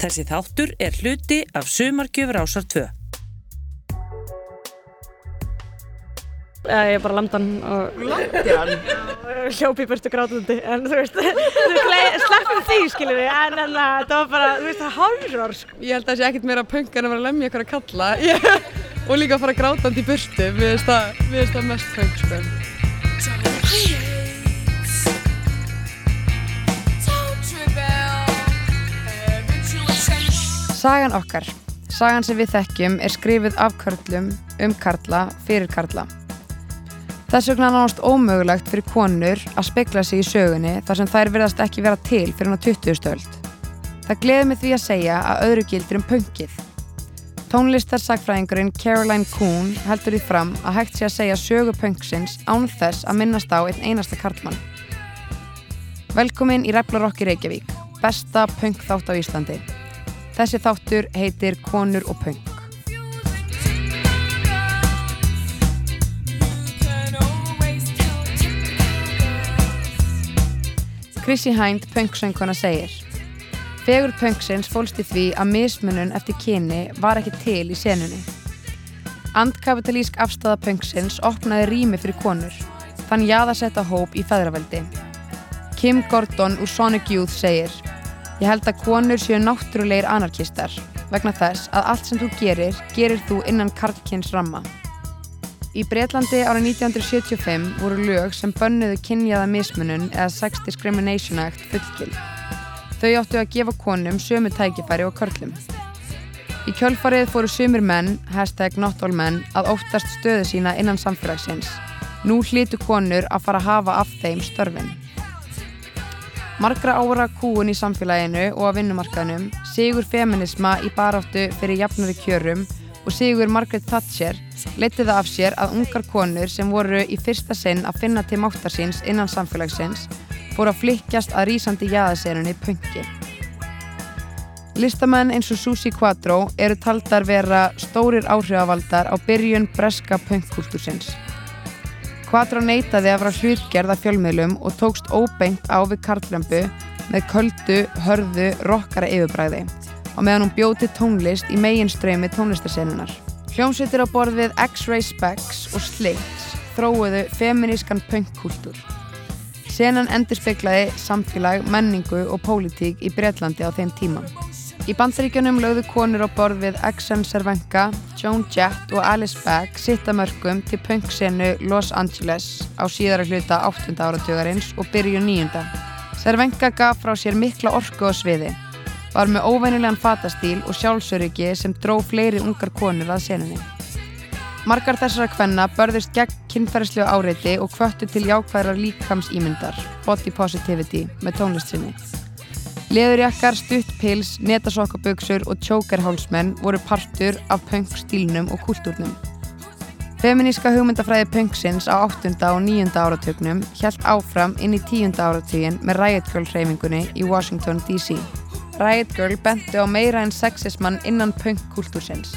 Þessi þáttur er hluti af Sumargjöfur ásar 2. Ég er bara landan og Landan? hljópi burtu grátandi en þú veist, sleppum því skiljum við en en það var bara, þú veist, það horror sko. Ég held að það sé ekkert meira punk en að vera að lemja ykkur að kalla Ég, og líka að fara grátandi í burtu mér finnst það mest punk sko. Sagan okkar Sagan sem við þekkjum er skrifið af karlum um karla fyrir karla Þess vegna er nánast ómögulegt fyrir konur að spekla sig í sögunni þar sem þær verðast ekki vera til fyrir hann á 20. stöld. Það gleður mig því að segja að öðru gildir um punkið. Tónlistarsakfræðingurinn Caroline Kuhn heldur því fram að hægt sé að segja sögu punksins án þess að minnast á einn einasta karlmann. Velkomin í Replarokk í Reykjavík, besta punk þátt á Íslandi. Þessi þáttur heitir Konur og punk. Chrissy Hind, punksöngkona, segir Fegur punksins fólst í því að mismunun eftir kyni var ekki til í senunni. Andkapitalísk afstæða punksins opnaði rými fyrir konur, þann jaðasetta hóp í feðraveldi. Kim Gordon úr Sonic Youth segir Ég held að konur séu náttúrulegir anarkistar vegna þess að allt sem þú gerir, gerir þú innan karlkins ramma. Í Breitlandi árið 1975 voru lög sem bönnuðu kynjaða mismunun eða Sex Discrimination Act fullgild. Þau áttu að gefa konum sömu tækifæri og körlum. Í kjölfarið fóru sumir menn, hashtag not all men, að óttast stöðu sína innan samfélagsins. Nú hlítu konur að fara að hafa af þeim störfin. Margra ára kúun í samfélaginu og á vinnumarkaðnum, sigur feminisma í baráttu fyrir jafnari kjörum og sigur Margaret Thatcher leti það af sér að ungar konur sem voru í fyrsta sinn að finna til máttar síns innan samfélagsins fóru að flikkjast að rýsandi jæðaserunni punki. Listamenn eins og Susi Quattro eru taldar vera stórir áhrifavaldar á byrjun breska punkkultúrsins. Quattro neytaði að vera hlutgerð af fjölmiðlum og tókst óbengt á við karlrembu með köldu, hörðu, rockara yfirbræði og meðan hún bjóti tónlist í meginströymi tónlistasennunar. Hljómsveitir á borð við X-Ray Specs og Slits þróuðu feminískan punkkultúr. Senan endur speiklaði samfélag, menningu og pólitík í Breitlandi á þeim tíma. Í bandaríkjunum lögðu konur á borð við Exxon Cervenka, Joan Jett og Alice Beck sitta mörgum til punksenu Los Angeles á síðara hluta 8. áratugarins og byrju 9. Cervenka gaf frá sér mikla orku á sviði, var með óvænilegan fatastíl og sjálfsöryggi sem dró fleiri ungar konur að senunni. Margar þessara kvenna börðist gegn kynferðislega áreiti og kvöttu til jákvæðrar líkamsýmyndar, body positivity, með tónlistinni. Leðurjakkar, stuttpils, netasokkaböksur og tjókerhálsmenn voru partur af punkstílnum og kultúrnum. Feminíska hugmyndafræði punksins á 8. og 9. áratögnum hjælt áfram inn í 10. áratugin með Riot Girl hreyfingunni í Washington D.C. Riot Girl bentu á meira en sexismann innan punkkultúrsins.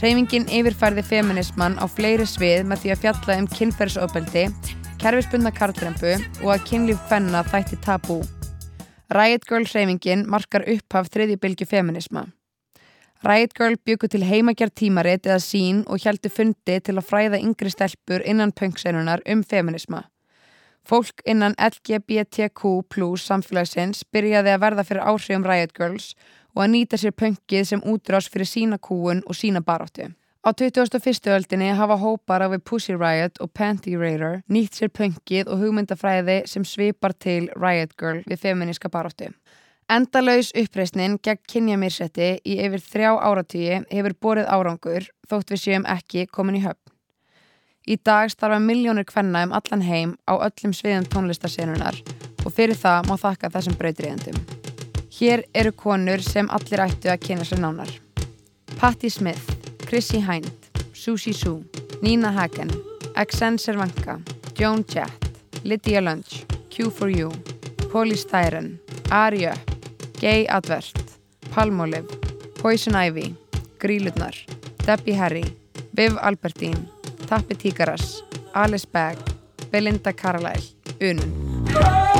Hreyfingin yfirfærði feminismann á fleiri svið með því að fjalla um kynferðsofbeldi, kerfisbundna karlrempu og að kynlíf fenna þætti tabú. Riot Girl hreyfingin markar upphaf þriðjubilgi feminisma. Riot Girl byggur til heimagjart tímarit eða sín og heldur fundi til að fræða yngri stelpur innan punksenunar um feminisma. Fólk innan LGBTQ plus samfélagsins byrjaði að verða fyrir áhrifum Riot Girls og að nýta sér punkið sem útrás fyrir sína kúun og sína baráttu. Á 2001. öldinni hafa hópar af Pussy Riot og Panty Raider nýtt sér punkið og hugmyndafræði sem svipar til Riot Girl við feminíska baráttu. Endalaus uppreysnin gegn kynjamýrsetti í yfir þrjá áratvíi hefur borið árangur þótt við séum ekki komin í höfn. Í dag starfa miljónir kvenna um allan heim á öllum sviðum tónlistarsenunar og fyrir það má þakka þessum brautriðendum. Hér eru konur sem allir ættu að kynna sér nánar. Patti Smith, Chrissy Hind, Susie Sue, Nina Hagen, Exen Cervanka, Joan Jett, Lydia Lunch, Q4U, Polly Styron, Ari Up, Gay Advert, Palmolive, Poison Ivy, Grílutnar, Debbie Harry, Viv Albertine, Tappi Tíkaras, Alice Bagg, Belinda Carlisle, Unun.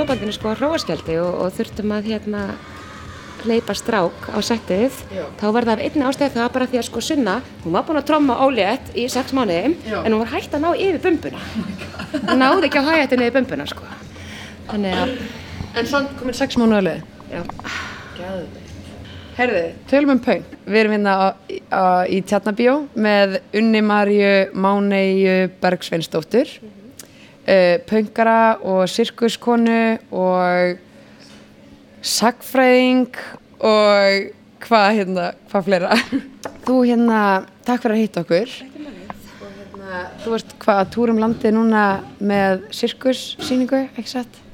Bróðbandinu sko á hróaskjaldi og, og þurftum að hérna hleypa strák á settið. Þá var það af einni ástæði það bara því að sko Sunna, hún var búin að tromma ólétt í sex mánuði en hún var hægt að ná yfir bumbuna. Hún náði ekki að hæja þetta niður bumbuna sko. Þannig að En samt komin sex mánuða leið. já, Herði, tölum um pöng. Við erum hérna á- á- í Tjarnabíó með Unni Marju Máneiu Bergsveinsdóttur, uh, pöngara og sirkuskonu og sagfræðing og hvað hérna, hvað fleira. Þú hérna, takk fyrir að hitta okkur. Og hérna, þú ert hvað að túrum landið núna með sirkussýningu, ekki satt?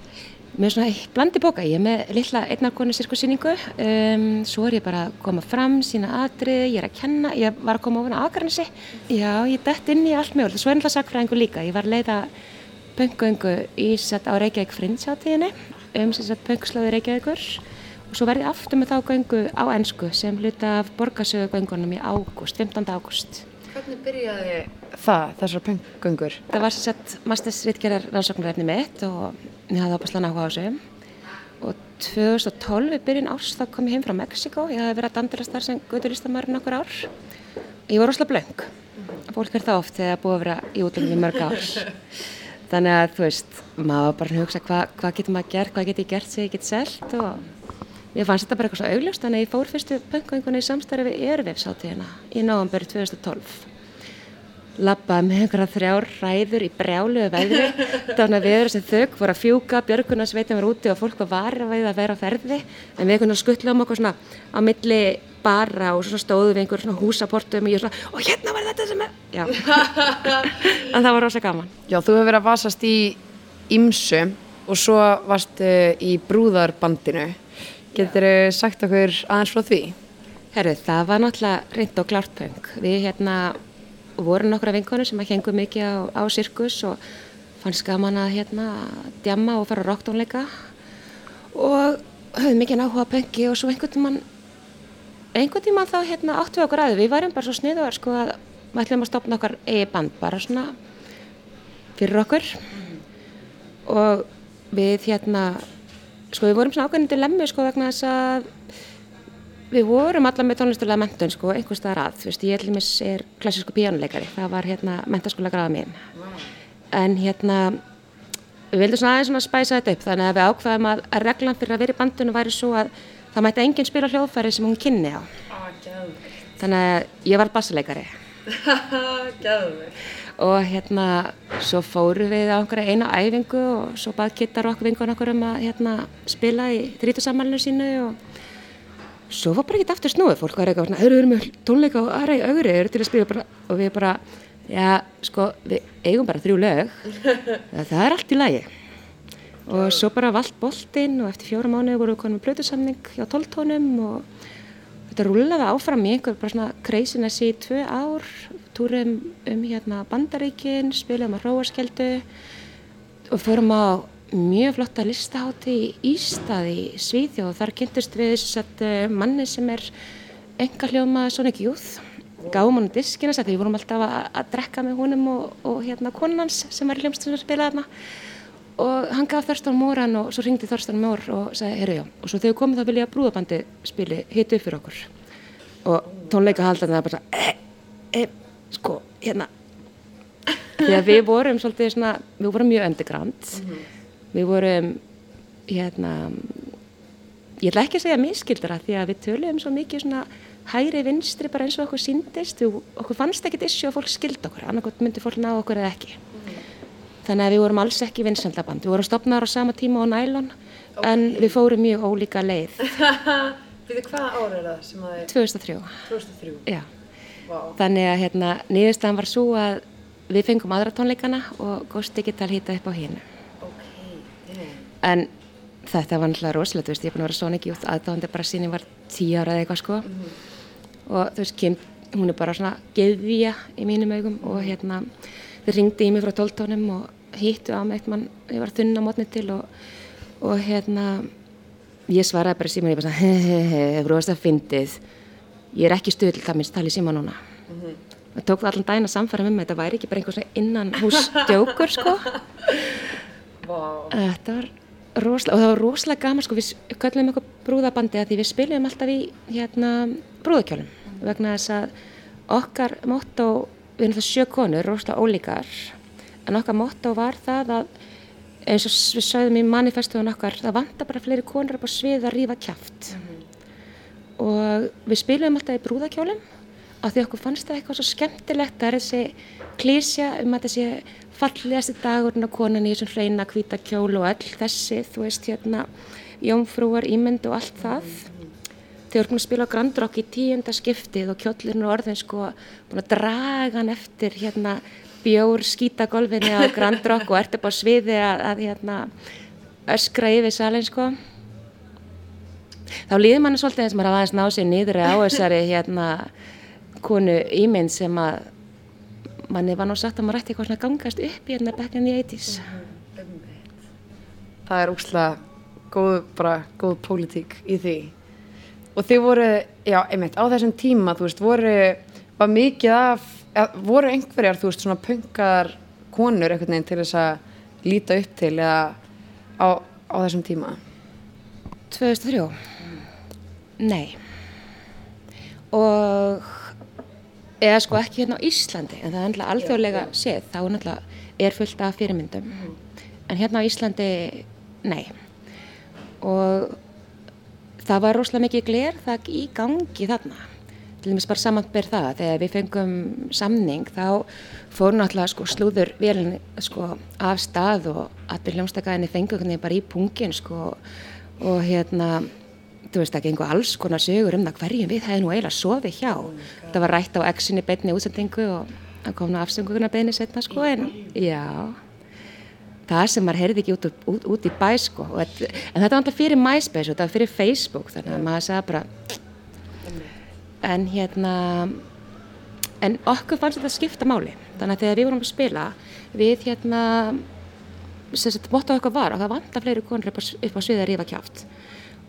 með svona eitt blandi bóka, ég er með litla einnarkonu sirkusýningu, um, svo er ég bara að koma fram, sína atriði, ég er að kenna, ég var að koma ofan á Akranesi, já, ég dætt inn í allt mjög, svo er náttúrulega sakfræðingu líka, ég var að leiða pöngöngu í sett á Reykjavík Frinsjátíðinni, um sem sett pöngslöðu Reykjavíkur og svo verði aftur með þá göngu á ennsku sem hluta af borgarsögu göngunum í ágúst, 15. ágúst. Hvernig byrjaði það, þessar pöngöngur? Það var sem sagt mastersritgerðar rannsóknarefni mitt og ég hafði ábærslega náhuga á þessu og 2012 í byrjun árs þá kom ég heim frá Mexiko ég hafði verið að dandirast þar sem guðuristamæri nokkur ár ég var rosalega blöng fólk er það oft þegar það búið að vera í útlöfum í mörg ár þannig að þú veist maður var bara að hugsa hvað hva getur maður gert? Hvað getur ég gert sem ég get selt? Og ég fannst þetta bara eitthvað svo augljóst. Þannig að ég fór fyrstu pöngungunni í samstarfi við Ervefsáttíðina í náðanböru 2012 labbaði með einhverja þrjár ræður í brjáluðu veðri. Þannig að viður sem þau voru að fjúka björgunarsveitin var úti og fólk var varið að vera á ferði en við einhvern veginn skuttlaðum okkur svona á milli bara og svo stóðum við einhver svona húsaportum og ég svona og hérna var þetta sem er já en það var rosa gaman Já, þú hefur verið að vasast í Ímsu og svo varstu í Brúðarbandinu. Getur þú sagt okkur aðeins frá því? Herru, það var náttúrulega reynd og klárt pöng við hérna vorum nokkra vinkonur sem að hengum mikið á, á sirkus og fannst gaman að hérna djamma og fara á rocktónleika og höfðum mikið áhuga á pöngi og svo einhvern tímann einhvern tímann þá hérna áttu við okkur aðeins við varum bara svo sniðuðar sko að við ætlum að stopna okkar eigi band bara svona fyrir okkur. Og við hérna sko við vorum svona ákveðin til lemmi sko vegna þess að við vorum alla með tónlistulega mentun sko einhvers staðar að, þú veist, ég ætlum er klassísku píjónuleikari, það var hérna mentaskóla gráða mín. En hérna við vildum svona aðeins svona spæsa þetta upp. Þannig að við ákvaðum að, að reglan fyrir að vera í bandunum væri svo að það mætti enginn spila hljóðfæri sem hún kynni á. Þannig að ég var bassaleikari og hérna svo fóru við á einhverja eina æfingu og svo bað kittar okkur vingun okkur um að hérna spila í þrítusammalinu sínu og svo var bara ekkert aftur snúið. Fólk var eitthvað svona, þeir eru með tónleika og aðra í augri, þeir eru til að spila bara og við bara, já, sko, við eigum bara þrjú lög. Það er allt í lagi og svo bara vald boltinn og eftir fjóra mánuði voru við konum með blötusamning hjá tóltónum og þetta rúlaði áfram í einhver bara svona kreisiness í tvö ár túrum um hérna bandaríkin spilum á róarskeldu og fórum á mjög flotta listahátti í Ístaði og þar kynntust við satt, manni sem er enga hljóma Sonic Youth. Gáum hann diskina því við vorum alltaf að, að drekka með honum og, og hérna konans sem var í að og hann gaf Þorstan Móran og svo ringdi Þorstan Mór og sagði, herru já, og svo þegar við komum þá vilja brúðabandi spili hitu upp fyrir okkur. Og tónleika haldan það bara e, e, sko, hérna. Því að við vorum svolítið svona, við vorum mjög underground. Við vorum hérna ég ætla ekki að segja miskildara því að við töluðum svo mikið svona hægri vinstri bara eins og okkur síndist og okkur fannst ekkit issu og fólk skildi okkur annarkot myndi fólk ná okkur eða ekki þannig að við vorum alls ekki vinsendaband við vorum stopnaður á sama tíma á nælon okay. en við fórum mjög ólíka leið Við þið hvað ára er það sem að þið 2003 2003? Já, Wow. þannig að hérna niðurstaðan var svo að við fengum aðra tónleikana og Ghost Digital hýta upp á hínu Ok, yeah. en þetta var náttúrulega rosalegt, þú veist, ég er búin að vera Sonic Youth aðdáðandi bara sín ég var tíu ára eða eitthvað sko og þú veist, Kim, hún er bara svona geðvíja í mínum augum og hérna þau ringdi í mig frá tóltónum og hýttu á mig mann, ég var þunn á mótni til og, og hérna ég svaraði bara síma, ég bara hehehe, hefur rosa fyndið. Ég er ekki stuðl, það minnst tala í síma núna. Það tók það allan daginn að samfæra með mig þetta væri ekki bara einhver svona innan hús djókur sko. Wow. þetta var Rosla, og það var rosalega gaman sko, við kallum eitthvað brúðabandi að því við spilum alltaf í hérna brúðakjólum vegna þess að okkar motto, við erum það sjö konur, rosalega ólíkar en okkar motto var það að eins og við sögðum í manifestuðun okkar það vantar bara fleiri konur upp á svið að rífa kæft og við spilum alltaf í brúðakjólum af því okkur fannst það eitthvað svo skemmtilegt það er þessi klísja um að þessi fallegasti dagurinn á konan í þessum hreina hvita kjól og all þessi, þú veist hérna jómfrúar, ímynd og allt það. Þau eru búin að spila á Grand Rock í tíunda skiptið og kjóllirinn og orðin sko búin að draga hann eftir hérna bjór skítagolfinni á Grand Rock og ert upp á sviði að, að hérna öskra yfir salin sko þá líður manni svolítið eins og maður að aðeins ná sér niður á þessari hérna konu ímynd sem að manni var nú sagt að maður ætti eitthvað svona gangast upp hérna back in the 80's Það er úrslega góð, bara góð pólitík í því. Og þið voru, já, einmitt, á þessum tíma, þú veist, voru, var mikið af, voru einhverjar, þú veist, svona punkar konur einhvern veginn til þess að líta upp til eða á, á þessum tíma? 2003 Nei. Og eða sko ekki hérna á Íslandi en það er náttúrulega alþjóðlega séð. Þá er er fullt af fyrirmyndum. En hérna á Íslandi nei. Og það var rosalega mikið glerþak í gangi þarna til dæmis bara samanber það þegar við fengum samning þá fór náttúrulega sko slúður velin sko af stað og allir hljómstakæðinni fengu bara í pungin sko og hérna þú veist það gengur alls konar sögur um það hverjum við hefði nú eiginlega sofið hjá. Það var rætt á exinni beinni útsendingu og það kom nú afsenguguna beinni setna sko en já það sem maður heyrði ekki út, út, út í bæ sko en þetta var alltaf fyrir MySpace og þetta var fyrir Facebook þannig að maður sagði bara en hérna en okkur fannst þetta skipta máli. Þannig að þegar við vorum að spila við hérna sem sagt, mótt á okkur var og það vant að fleiri konur upp á, á sviðið að rífa kjáft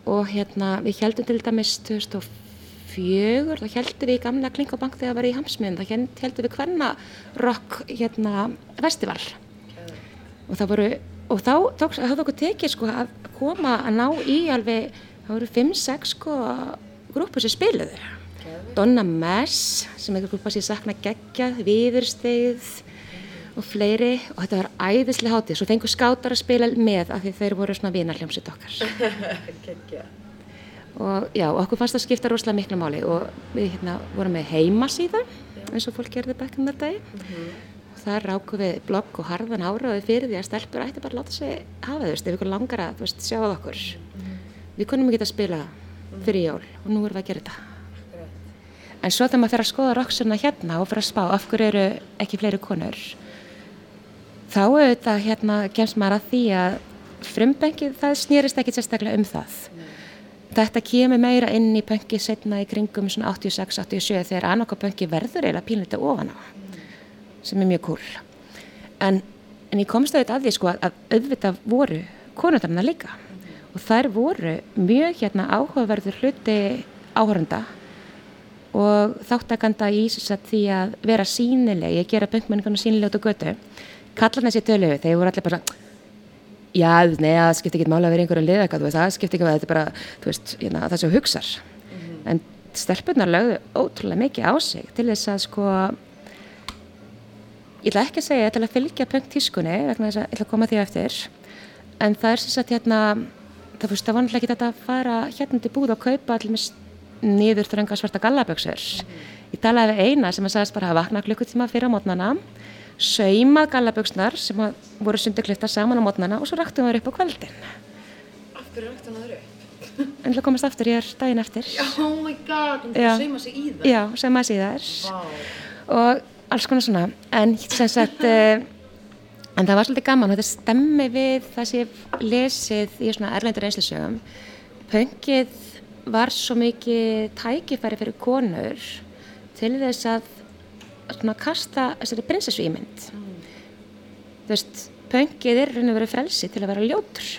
og hérna við heldum til dæmis 2004 þá heldum við í gamla Klingobank þegar það var í Hamsmiðum, þá heldum við hverna rock hérna festival. Og það voru og þá hafði okkur tekið sko að koma að ná í alveg það voru 5-6 sko grúpur sem spiluðu Donna Mess sem er grúpa sem sakna geggjað, Viðurstegð og fleiri. Og þetta var æðislega hátið svo fengur skátar að spila með af því þeir voru svona vinarljómsitt okkar. Og já, okkur fannst það skipta rosalega miklu máli. Og við hérna vorum með heimasíða eins og fólk gerði bekkum þetta mm -hmm. og þar ráku við blogg og harðan áraði fyrir því að stelpur ætti bara að láta sig hafa þau, ef ykkur langar að veist, sjá okkur. Mm -hmm. við konum ekki að spila fyrir jól og nú erum við að gera þetta en svo þegar maður fer að skoða roksuna hérna og fer að spá af hverju eru ekki fleiri konur þá auðvitað hérna gemst maður að því að frumbengið það snýrist ekki sérstaklega um það. Nei. Þetta kemur meira inn í pöngið setna í kringum 86-87 þegar annarkapöngi verður eiginlega pínleita ofan á sem er mjög cool. En, en ég komst auðvitað að því sko að auðvitað voru konundarna líka og þær voru mjög hérna áhugaverður hluti áhörunda og þáttakanda í því að vera sínileg, ég gera pöngmenningarna sínileg út á götu kallarna sér tölu, þeir voru allir bara já, nei, það skiptir ekki máli að vera einhverju liðaka, það skiptir ekki að þetta er bara veist, hérna, það sem hugsar mm -hmm. en stelpunar lögðu ótrúlega mikið á sig til þess að sko ég ætla ekki að segja til að fylgja punktískunni vegna þess að ég ætla að koma því eftir en það er sem sagt hérna það fyrst að vanlega ekki þetta að fara hérna til búð og kaupa allir nýður þrönga svarta gallaböksur ég talaði við eina sem að sagast bara að vakna klukkutíma fyrir á mótnana saumað gallaböksnar sem voru sunduklifta saman á mótnana og svo rættum við upp á kvöldin. Af hverju rættum það upp? En það komast aftur, ég er daginn eftir. Oh my god, þú saumað sér í það? Já, saumað sér í það wow. og alls konar svona. En sagt uh, en það var svolítið gaman og þetta stemmi við það sem ég lesið í svona erlendur einslisögum pöngið var svo mikið tækifæri fyrir konur til þess að svona kasta þessari prinsessu ímynd mm. þú veist, pöngið er raun og verið frelsi til að vera ljótur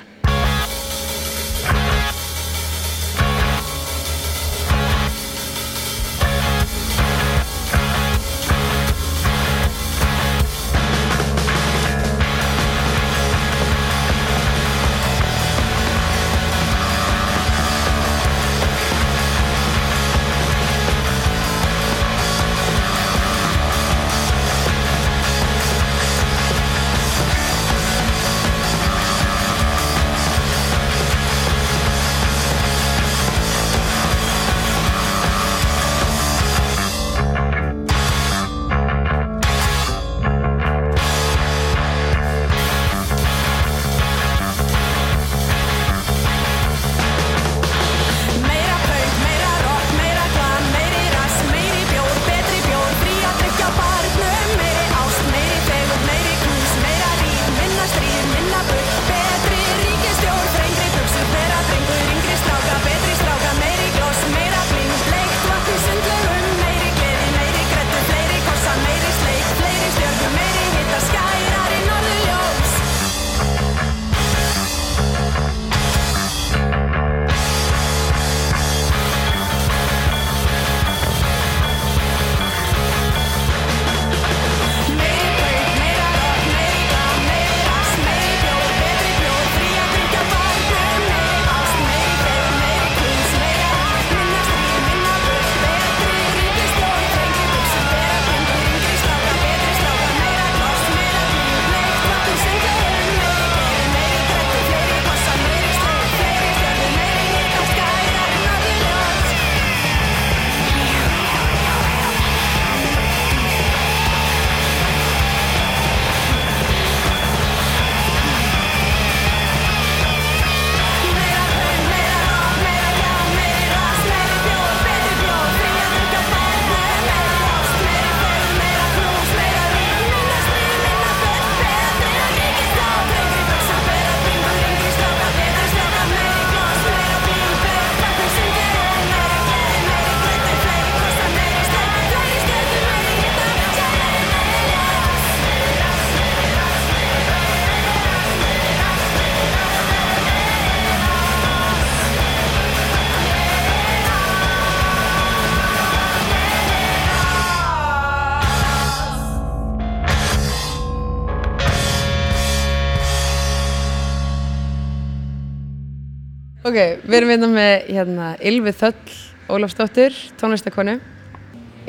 Ok, við erum hérna með hérna, Ylvi Þöll Ólafsdóttir, tónlistakonu.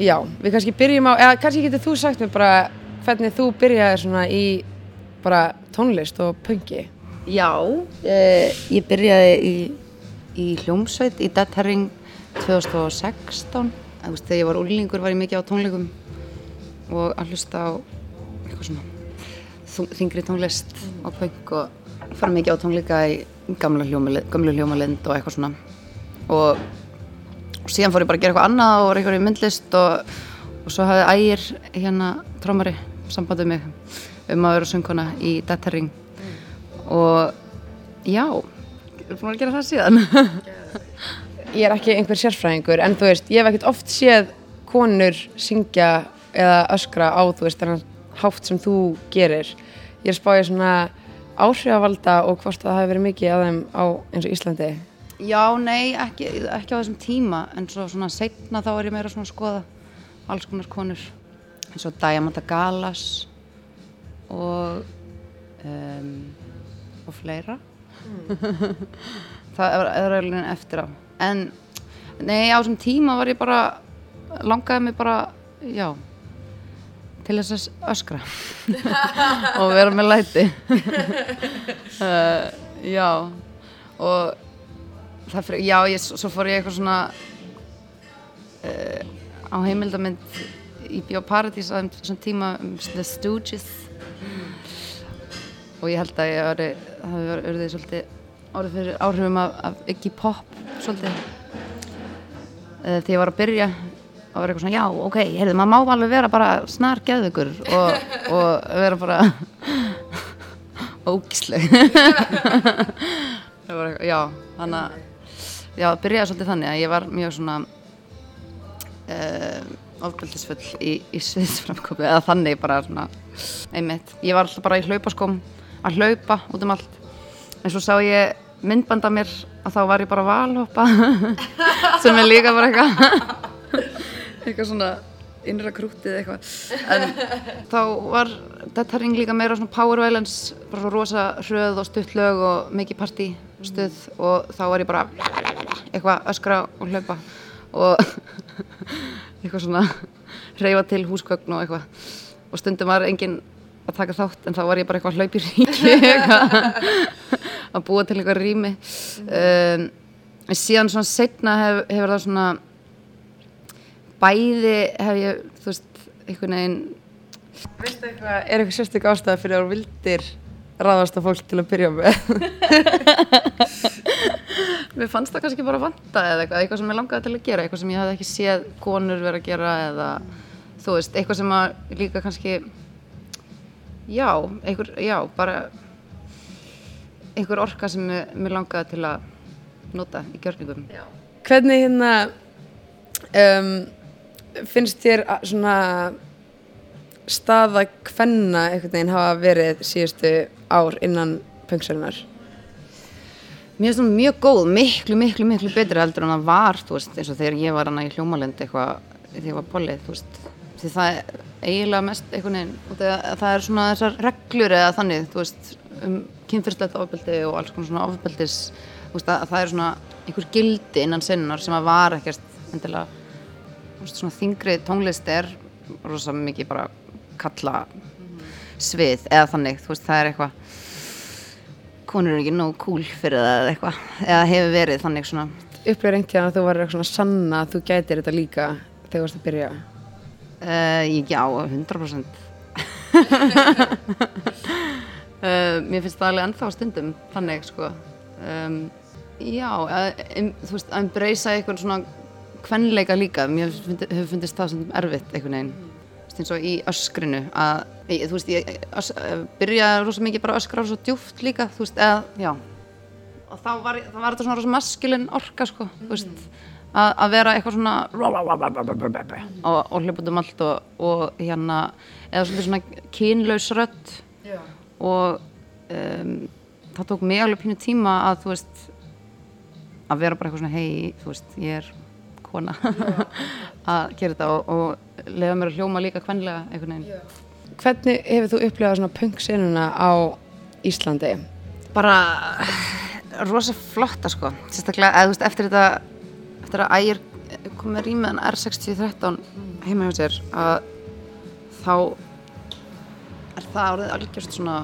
Já, við kannski byrjum á, eða kannski getur þú sagt mér bara hvernig þú byrjaði svona í bara tónlist og punki. Já, eh, ég byrjaði í, í hljómsveit í Dead Herring 2016. Þú veist, þegar ég var úrlingur var ég mikið á tónleikum og að hlusta á eitthvað svona þyngri tónlist og punk og fara mikið á tónleika í gamla hljómalind, og eitthvað svona. Og, og síðan fór ég bara að gera eitthvað annað og var eitthvað í myndlist og, og svo hafði ægir hérna trómari sambandið mig um að vera söngkona í Dead Herring og já, ég er búin að gera það síðan Ég er ekki einhver sérfræðingur en þú veist, ég hef ekkert oft séð konur syngja eða öskra á þú veist þennan hátt sem þú gerir. Ég er spáðið svona áhrifavalda og hvort það hafi verið mikið af þeim á eins og Íslandi. Já, nei, ekki, ekki á þessum tíma en svo svona setna þá er ég meira svona að skoða alls konar konur eins og Diamanda Galas og um, og fleira. Það er, er eiginlega eftir á. En nei, á þessum tíma var ég bara langaði mig bara, já til þess að öskra og vera með læti. Uh, já og fyrir, já, ég, svo fór ég eitthvað svona uh, á heimildamind í Bíóparadís á þeim þessum tíma um The Stooges. Og ég held að ég orði, það hefur verið svolítið orðið fyrir áhrifum af, af Iggy Pop svolítið. Uh, þegar ég var að byrja og vera eitthvað svona, já, ok, heyrðu, maður má alveg vera bara snar geðugur og, og vera bara ógísleg. Það var eitthvað, já, þannig að já, það byrjaði svolítið þannig að ég var mjög svona uh, ofbeldisfull í, í sviðsframkomi eða þannig bara svona einmitt, ég var alltaf bara í hlaupaskóm að hlaupa út um allt. En svo sá ég myndband af mér að þá var ég bara valhoppa sem er líka bara eitthvað eitthvað svona innra krútið eitthvað. En þá var Dead Herring líka meira svona power violence bara svo rosa hröð og stutt lög og mikið partí stuð og þá var ég bara eitthvað öskra og hlaupa og eitthvað svona reyfa til húsgögn og eitthvað. Og stundum var enginn að taka þátt en þá var ég bara eitthvað hlaup í ríki að búa til eitthvað rými. Um, en síðan svona setna hef, hefur það svona bæði hef ég, þú veist, einhvern veginn Veistu eitthvað, er eitthvað sérstök ástæða fyrir að þú vildir ráðast á fólk til að byrja með? mér fannst það kannski bara vanta eða eitthvað, eitthvað sem ég langaði til að gera eitthvað sem ég hafði ekki séð konur vera að gera eða þú veist, eitthvað sem að líka kannski já, einhver, já, bara einhver orka sem mér, mér langaði til að nota í gjörningum Hvernig hérna um, finnst þér svona staða kvenna einhvern veginn hafa verið síðustu ár innan pöngsarinnar? Mér finnst það mjög góð, miklu, miklu, miklu betri heldur en það var, þú veist, eins og þegar ég var hana í hljómalind eitthvað, þegar ég var pollið, þú veist, því það er eiginlega mest einhvern veginn, það, það er svona þessar reglur eða þannig, þú veist, um kynfyrslegt ofbeldi og alls konar svona ofbeldis, þú veist, að, að það er svona einhver gildi innan sinnar sem að var ekkert endilega, svona þingri tónlist er rosa mikið bara kalla svið eða þannig, þú veist, það er eitthvað konur eru ekki nóg cool fyrir það eða eitthvað eða hefur verið þannig svona. Upplifir einhvern að þú var eitthvað svona sanna að þú gætir þetta líka þegar þú varst að byrja? uh, já, 100% uh, mér finnst það alveg ennþá stundum þannig sko. Um, já, um, þú veist að embracea einhvern svona kvenleika líka, mér hefur fundist það sem erfitt einhvern veginn. Eins og í öskrinu að, þú veist, ég ös, uh, byrjaði rosa mikið bara að öskra rosa djúft líka, þú veist, eða, já. Og þá var, þá var þetta svona rosa maskulin orka, sko, þú veist að, að vera eitthvað svona og, og hljópa út um allt og, og hérna, eða svona kynlaus rödd. Og um, það tók mig alveg pínu tíma að, þú veist að vera bara eitthvað svona, hei, þú veist, ég er kona að gera þetta og, og lefa mér að hljóma líka kvenlega einhvern veginn. Hvernig hefur þú upplifað svona pöngsenuna á Íslandi? Bara rosa flotta sko sérstaklega eða þú veist eftir þetta eftir að ægir kom með rýmiðan R6013 heima hjá sér að þá er það orðið algjörst svona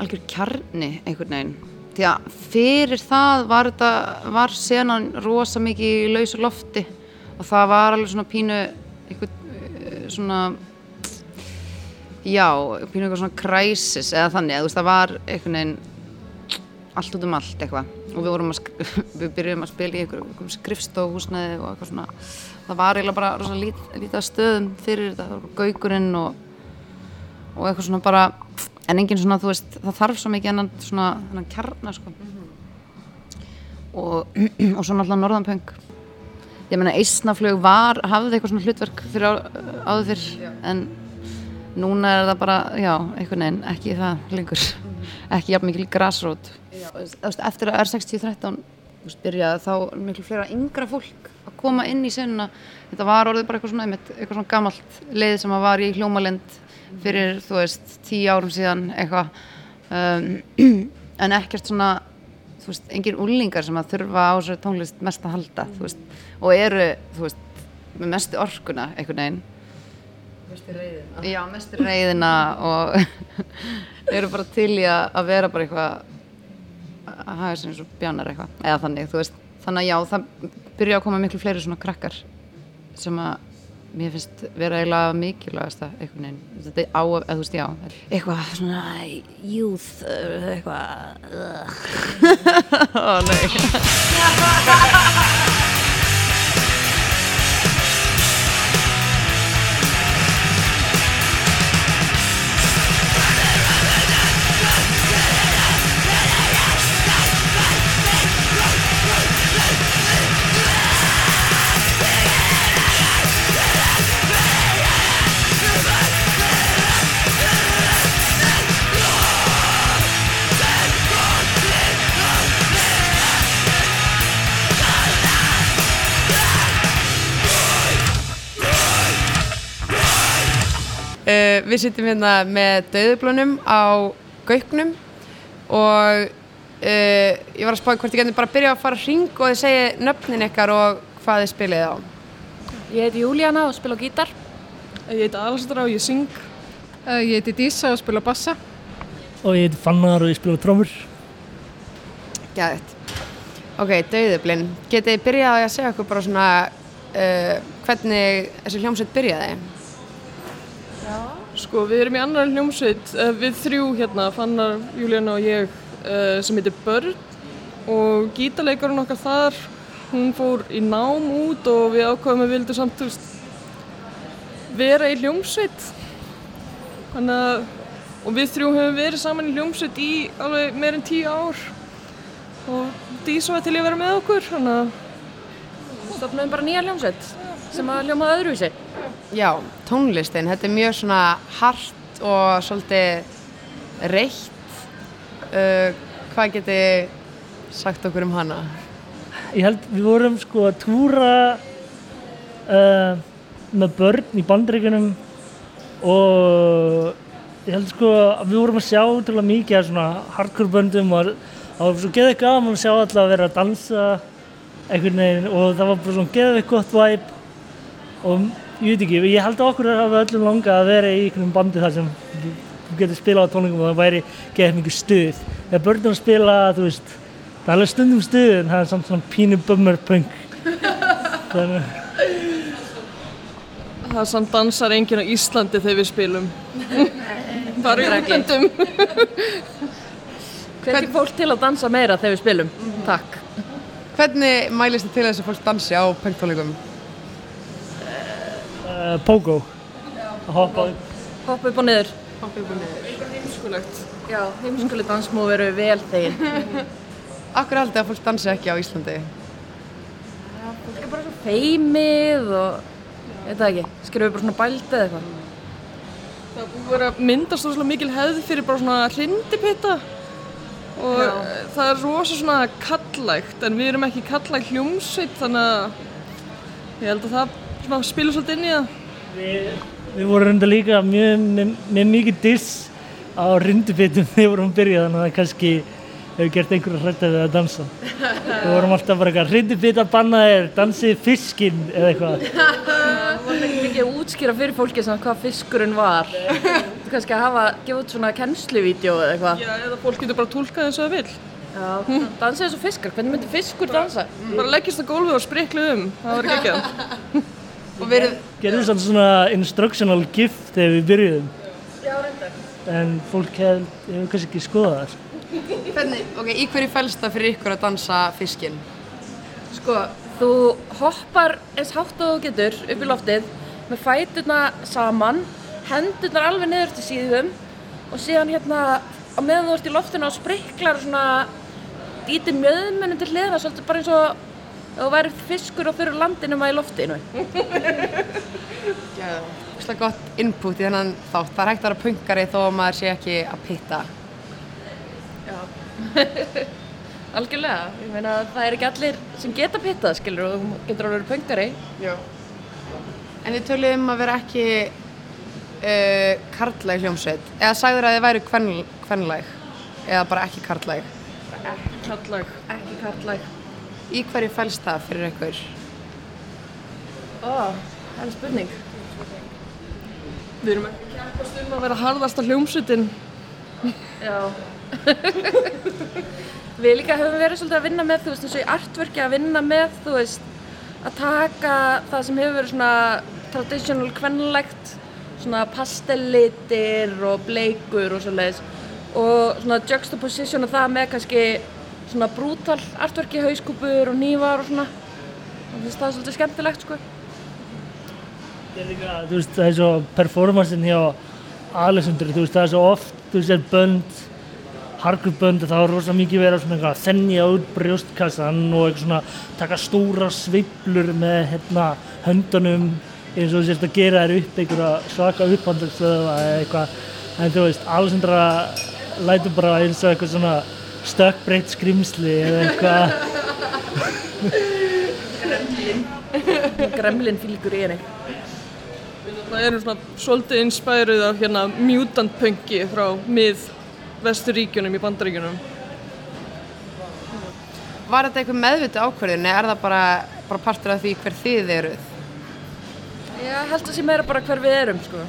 algjör kjarni einhvern veginn því að fyrir það var þetta var senan rosa mikið í lausu lofti. Og það var alveg svona pínu einhvern eh, svona já, pínu eitthvað svona crisis eða þannig, eða þú veist það var einhvern veginn allt út um allt eitthvað. Og við vorum að, við byrjum að spila í einhverjum skrifstofhúsnæði og eitthvað svona. Það var eiginlega bara rosa lít, lítið af stöðum fyrir þetta, það var gaugurinn og, og eitthvað svona bara en engin svona, þú veist, það þarf svo mikið enn svona, þennan kjarnar sko. Og, og svo náttúrulega norðanpöng ég meina Eisnaflög var, hafði eitthvað svona hlutverk fyrir á, áður fyrr en núna er það bara, já, einhvern veginn, ekki það lengur. Ekki jafn mikil veist, eftir að R6013 þú veist, byrjaði þá miklu fleira yngra fólk að koma inn í senuna þetta var orðið bara eitthvað svona, einmitt, eitthvað svona gamalt leið sem að var í hljómalind fyrir, þú veist, tíu árum síðan eitthvað. Um, en ekkert svona þú veist, engin úlingar sem að þurfa á þessu tónlist mest að halda, þú veist og eru, þú veist, með mestu orkuna einhvern veginn. Mestu reyðina já, mestu reyðina og eru bara til í að vera bara eitthvað að hafa þessu eins og bjánar eitthvað eða þannig, þú veist, þannig að já það byrja að koma miklu fleiri svona krakkar sem að mér finnst vera eiginlega mikilvægast að einhvern veginn. Þetta er á, eða þú veist, já eitthvað svona youth eitthvað ó nei við sittum hérna með döðublunum á gauknum og uh, ég var að spáði hvort ég geti bara að byrja að fara hring og þið segi nöfnin ykkar og hvað þið spilið á. Ég heiti Júlíana og spila á gítar. Ég heiti Alessandra og ég syng. Uh, Ég heiti Dísa og spila á bassa. og ég heiti Fannar og ég spila á trómur. Gæðið. Ok, döðublin. Getið þið byrjað á að segja okkur bara svona uh, hvernig þessi hljómsveit byrjaði? Sko, við erum í annar hljómsveit, uh, við þrjú hérna, Fannar, Júlíana og ég, uh, sem heitir Börn. Og gítarleikarinn okkar þar, hún fór í nám út og við ákvaðum að við vildum samt, vera í hljómsveit. Að, og við þrjú höfum verið saman í hljómsveit í alveg meir en tíu ár. Og Dísa var til að vera með okkur, þannig að Stofnum bara nýja hljómsveit sem að hljómaði öðruvísi. Já, tónlistin, þetta er mjög svona hart og svolítið reitt. Uh, hvað getið þið sagt okkur um hana? Ég held við vorum sko að túra uh, með börn í bandreikunum og ég held sko að við vorum að sjá útrúlega mikið af svona hardcore böndum og það var svo geðið gaman að sjá alla að vera að dansa einhvern veginn og það var bara svona geðið gott vibe og ég veit ekki, ég held að okkur hafa öllum langað að vera í einhvern bandi þar sem getur spilað á tónlingum og það væri geðið mikið stuð. Þegar börnum spila, þú veist, það er alveg stundum stuð en það er samt svona pínu bummer punk. Þannig, það samt dansar enginn á Íslandi þegar við spilum. Bara í útlöndum. Hvernig fólk til að dansa meira þegar við spilum? Takk. Hvernig mælist þið til þess að fólk dansi á punktónleikum? Uh, Pogo. Að hoppa upp. Hoppa upp og niður. Skulegt. Já, heimskuleg dansmóð eru vel þegin. Akkur haldið að fólk dansi ekki á Íslandi? Fólk er bara svo feimið og, ég veit það ekki, skrifum bara svona bældi eða eitthvað. Það er búið að vera myndast rosalega mikil hefð fyrir bara svona hrindipitta og Já. Já. það er rosa svona kallægt en við erum ekki kallægt hljómsveit þannig að ég held að það spilur svolítið inn í það. Við, við vorum reynda líka mjög, með, með mikið diss á rindubitum þegar við vorum að byrja þannig að það kannski hefur gert einhverja hrættið við að dansa. Við vorum alltaf bara eitthvað, hrindi bita bannaðir, dansið fiskinn eða eitthvað. Það var ekki mikið að útskýra fyrir fólki svona hvað fiskurinn var. Þú kannski að hafa, gefa út svona kennsluvídeó eða eitthvað. Já, eða fólk getur bara tólkað eins og það vil. Já, dansið eins og fiskar. Hvernig myndi fiskur dansa? Bara leggist á gólfið og spriklu um, það var ekki ekki Og verið, Gerðum samt svona instructional gift þegar við byrjuðum. Já, reyndar. En fólk hef, hefur kannski ekki skoðað það. hvernig, ok, í hverju fælst það fyrir ykkur að dansa fiskinn? Sko, þú hoppar eins hátt og þú getur upp í loftið með fæturna saman, hendurnar alveg niður til síðum og síðan hérna á meðan þú ert í loftinu og spriklar svona dítir mjöðmunum til hliðina svolítið bara eins og ef þú væri fiskur og fyrir landinu maður í loftinu. Úrslega gott input í þennan þátt. Það er hægt að vera punkari þó að maður sé ekki að pitta. Algjörlega, ég meina það er ekki allir sem geta pittað skilur og þú getur alveg verið pöngari. Já. En þið töluðu um að vera ekki uh, karlæg hljómsveit. Eða sagður að þið væri kvenl, kvenlæg? Eða bara ekki karlæg? Kallag, ekki kallag. Í hverju fælst það fyrir ykkur? Ó, það er spurning. Við erum ekki kjærpast um að vera harðasta hljómsutin. Já. Við líka höfum verið svolítið að vinna með, þú veist, eins og í artworki að vinna með, þú veist, að taka það sem hefur verið svona traditional kvennlegt, svona pastellitir og bleikur og svoleiðis og svona juxtaposition og það með kannski svona brútal artworki, hauskúpur og nývar og svona. Og það svolítið skemmtilegt, sko. Það er líka, þú veist, það er svo performancein hjá Alessandri, þú veist, það er svo oft, þú veist, það er bönd, harkubönd og það er rosa mikið verið svona eitthvað þennja út brjóstkassan og eitthvað svona taka stóra sveiflur með hérna höndunum eins og þú sést að gera þér upp einhverja svaka upphandelstöða eða eitthvað, en þú veist, Alessandra lætur bara eins og eitthvað svona stökkbreytt skrimsli eða eitthvað Gremlin fylgur í henni. Það erum svona svolítið inspæruð af hérna mutant punki frá mið vesturíkjunum í bandaríkjunum. Var þetta eitthvað meðviti ákvörðin eða er það bara, bara partur af því hver þið eruð? Já, held að sé meira bara hver við erum, sko.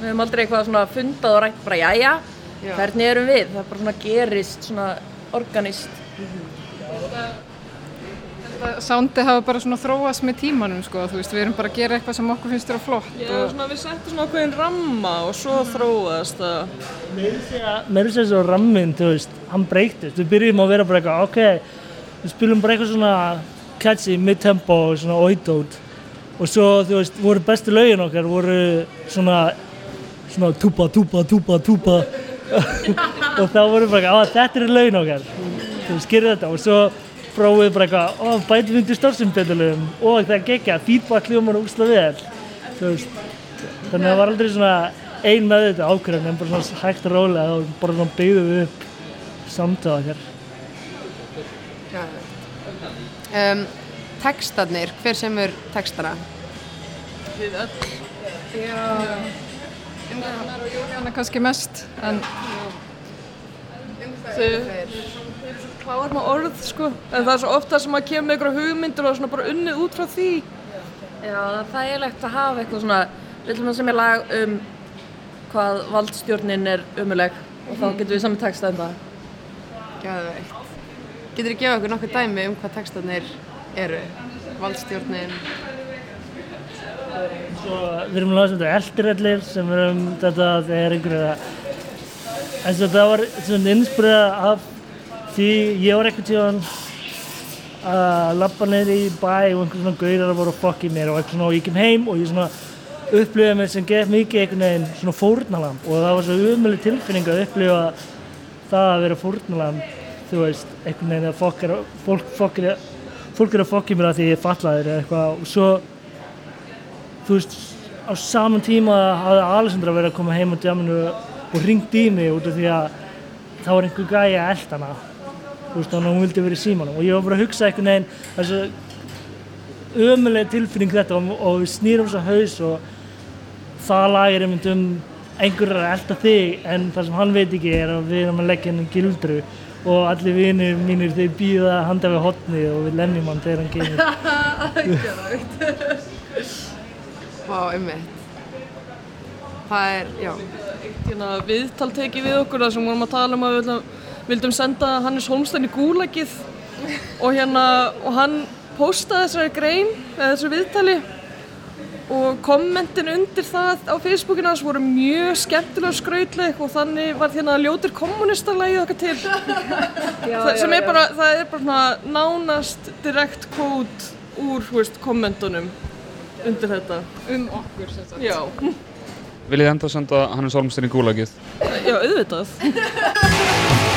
Við höfum aldrei eitthvað svona fundað og rætt bara, jæja, Já. Hvernig erum við? Það er bara svona gerist, svona organist. Sándi hafa bara svona þróast með tímanum sko, þú veist, við erum bara að gera eitthvað sem okkur finnst þér flott Já, og svona við settum svona ákveðin ramma og svo þróaðast það. meira sér svo rammin, þú veist, hann breytist við byrjum að vera bara eitthvað, ok við spilum bara eitthvað svona catchy mid-tempo og svona oidót og svo, þú veist, voru bestu lögin okkar voru svona svona túpa, túpa, túpa, túpa og þá voru bara eitthvað, að þetta eru lögin okkar. Þú gerir þetta. Og svo prófið bara eitthvað, ó, bætum við undir stórsimbendulum og það er gekkja, feedback hljómar úrsla vel. Þú veist þannig að það var aldrei svona ein með þetta ákveðin en bara svona hægt og rólega og bara svona byggðum við upp samtöða hér Um, textarnir, hver semur textana? Við öll. Gunnar og Júlíana kannski mest en Kláður með orð, sko. En það er svo ofta sem að kemur með einhverja hugmyndir og svona bara unnið út frá því. Já, það er þægilegt að hafa eitthvað svona, við ætlum að semja lag um hvað valdstjórnin er umuleg og þá getum við saman texta um það. Gæðveikt. Getur þið gefa okkur nokkuð dæmi um hvað textarnir eru? Valdstjórnin. Svo við erum að láta þetta eldirallir sem er um þetta það er einhverja en þetta var svona inspirað af því ég var eitthvað tíðan að lappa neyri í bæ og einhvern svona gaurar voru að fokki mér og eitthvað svona og ég kem heim og ég svona upplifaði mér sem gett mikið einhvern veginn svona fórnalamb og það var svo umölu tilfinning að upplifa það að vera fórnalamb þú veist, einhvern veginn að fokk er fólk, fokk er, fólk er að fokki mér að því ég er fallaður eða eitthvað. Og svo þú veist, á saman tíma hafði Alessandra verið að koma heim á djaminu og ringt í mig út af því að það var einhver gæi að elda hana. Þú veist, þannig að hún vildi vera í símanum. Og ég var bara að hugsa einhvern veginn þessu ömulega tilfinning þetta og, og við snýrum svo haus og það lag er einmitt um einhverjar að elda þig en það sem hann veit ekki er að við erum að leggja henni gildru og allir vinir mínir þeir býða handa við hotni og við lennjum hann þegar hann kemur. Vá, einmitt. Það er, já. hérna, viðtal tekið við okkur þar sem vorum að tala um að við vildum, vildum senda Hannes Holmstein í gúlagið og hérna og hann postaði þessari grein eða þessu viðtali og kommentin undir það á Facebookinu hans voru mjög skemmtilega skrautleg og þannig var hérna ljótir kommunistarlægið okkar til það, sem er bara, það er bara svona nánast direkt kvót úr þú veist, kommentunum undir þetta Um okkur, sem sagt. já, Viljið enda senda Hannes Holmstein í gúlagið? já, auðvitað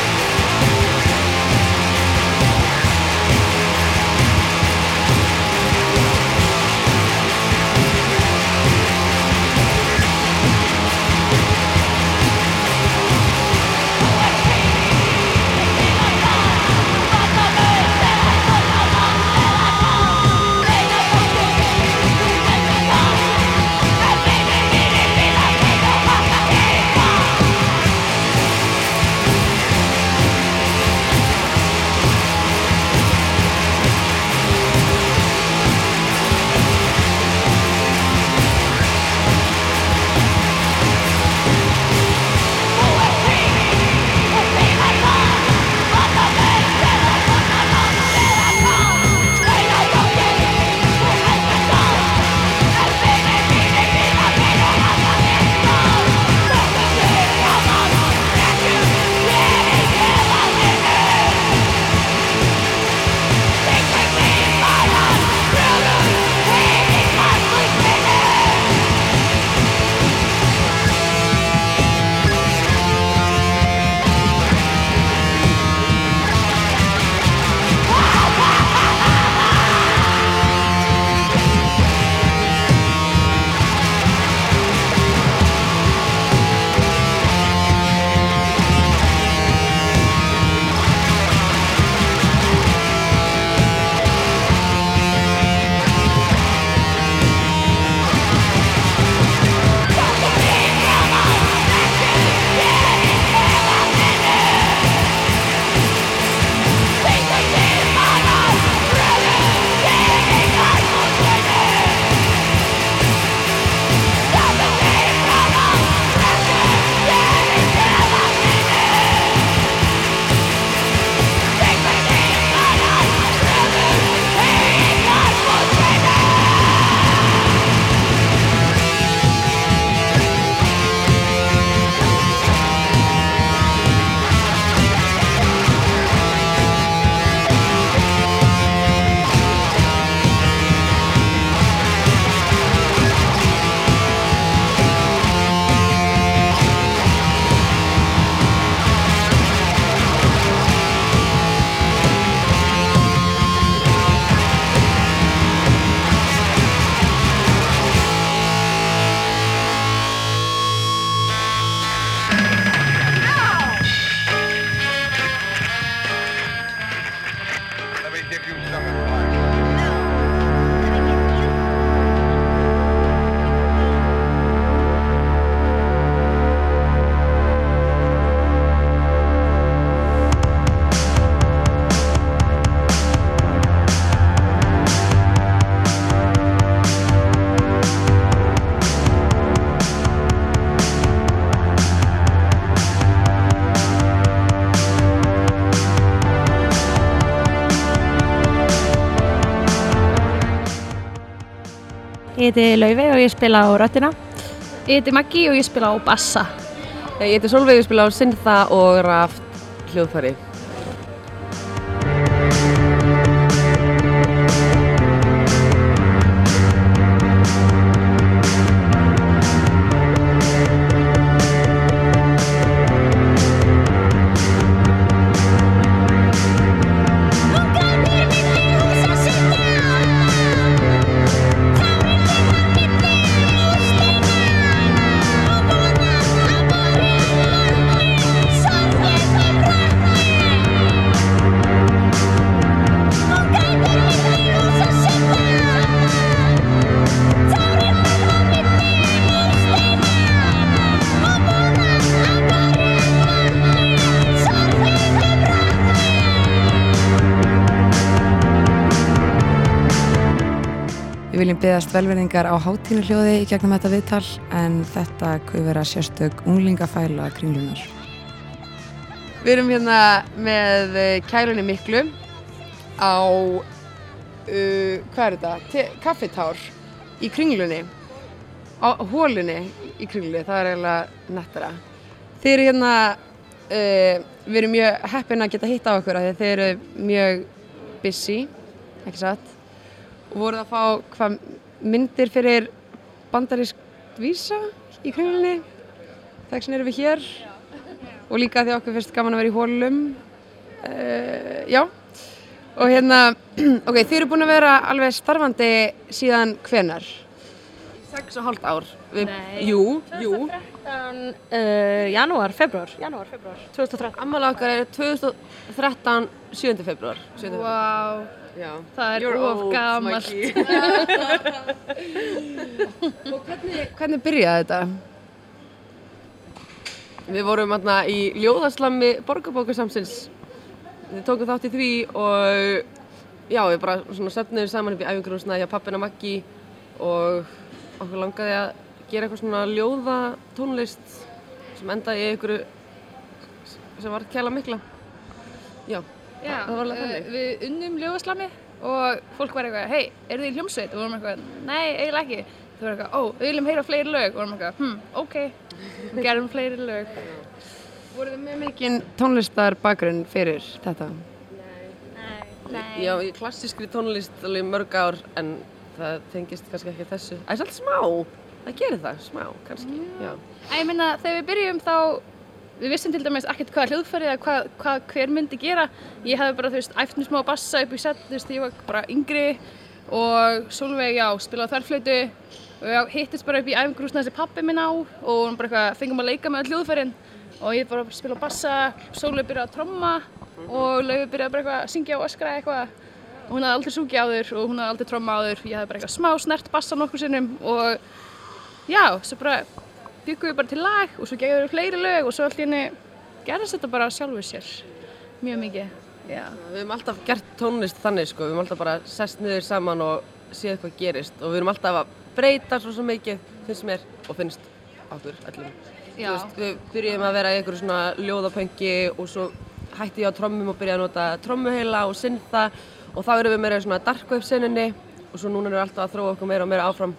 Ég heiti Laufey og ég spila á röttina. Ég heiti Maggi og ég spila á bassa. Ég heiti Solveig og spila á synþa og raft hljóðfæri. Byggast velverðingar á hátínu hljóði í gegnum þetta viðtal en þetta kuð vera sérstök unglingafæla kringlunar. Við erum hérna með eh, kælunni miklu á, uh, hvað er þetta, Te kaffitár í kringlunni, á hólunni í kringlunni, það er eiginlega nettara. Þið eru hérna, uh, við erum mjög heppin að geta hitt á okkur að þið eru mjög busy, ekki satt, og voruð að fá hvað myndir fyrir bandarísk vísa í kringlunni, þess vegna erum við hér og líka því að okkur finnst gaman að vera í hólum, uh, já, og hérna, ok, þið eru búin að vera alveg starfandi síðan hvenar? Sex og hálft ár. Við, Nei. Jú, jú. 2013, uh, janúar, februar, janúar, februar, 2013. Ammali okkar er 2013, 7. februar. Vá, Já. það er You're of gamalt. Og hvernig, hvernig byrjaði þetta? Við vorum hérna í ljóðaslammi borgarbókarsamsins. Við tókum þátt í því og já, við bara svona söfnum saman upp í æfingrúsna hjá pappina Maggi og okkur langaði að gera eitthvað svona ljóða tónlist sem endaði í einhverju sem var kæla mikla. Já, Já, uh, við unnum ljóðaslami og fólk var eitthvað, hei, eru þið í hljómsveit? Og við vorum eitthvað, nei, eiginlega ekki. Þau voru eitthvað, ó, við viljum heyra fleiri lög. Og við vorum eitthvað, hm, ok, við gerum fleiri lög. Voruð þið með mikinn tónlistar bakgrunn fyrir þetta? Nei. Já, í klassískri tónlist alveg mörg ár en það tengist kannski ekki þessu. Það er svolítið smá, það gerir það, smá kannski, já. En ég minna, þegar við byrjum þá, við vissum til dæmis ekkert hvað hljóðfæri eða hvað, hvað hver myndi gera. Ég hefði bara, þú veist, æft mér smá bassa upp í set, þú veist, ég var bara yngri og Solveig, já, spilaði þverflötu og já, hittist bara upp í æfingrúsna þessi pappi minn á og hún bara eitthvað, fengum að leika með öll hljóðfærin og ég bara að spila bassa, Solveig byrjaði að tromma og Laufi byrjaði bara eitthvað að syngja og öskra eitthvað og hún hafði aldrei sungið áður og hún hafði aldrei tromma áður, ég hafði bara eitthvað smá snert bassa nokkur sinnum og já, svo bara byggum við bara til lag og svo gegum við fleiri lög og svo allir henni gerðist þetta bara sjálfur sér mjög mikið já. Við höfum alltaf gert tónlist þannig sko, við höfum alltaf bara sest niður saman og séð hvað gerist og við höfum alltaf að breyta svo svo mikið, finnst mér og finnst okkur. Þú veist, við byrjum að vera í einhverju svona ljóðapöngi og svo hætti ég á trommum og byrjaði að nota trommuheila og synda og þá erum við meira í svona dark wave senunni og svo núna erum við alltaf að þróa okkur meira og meira áfram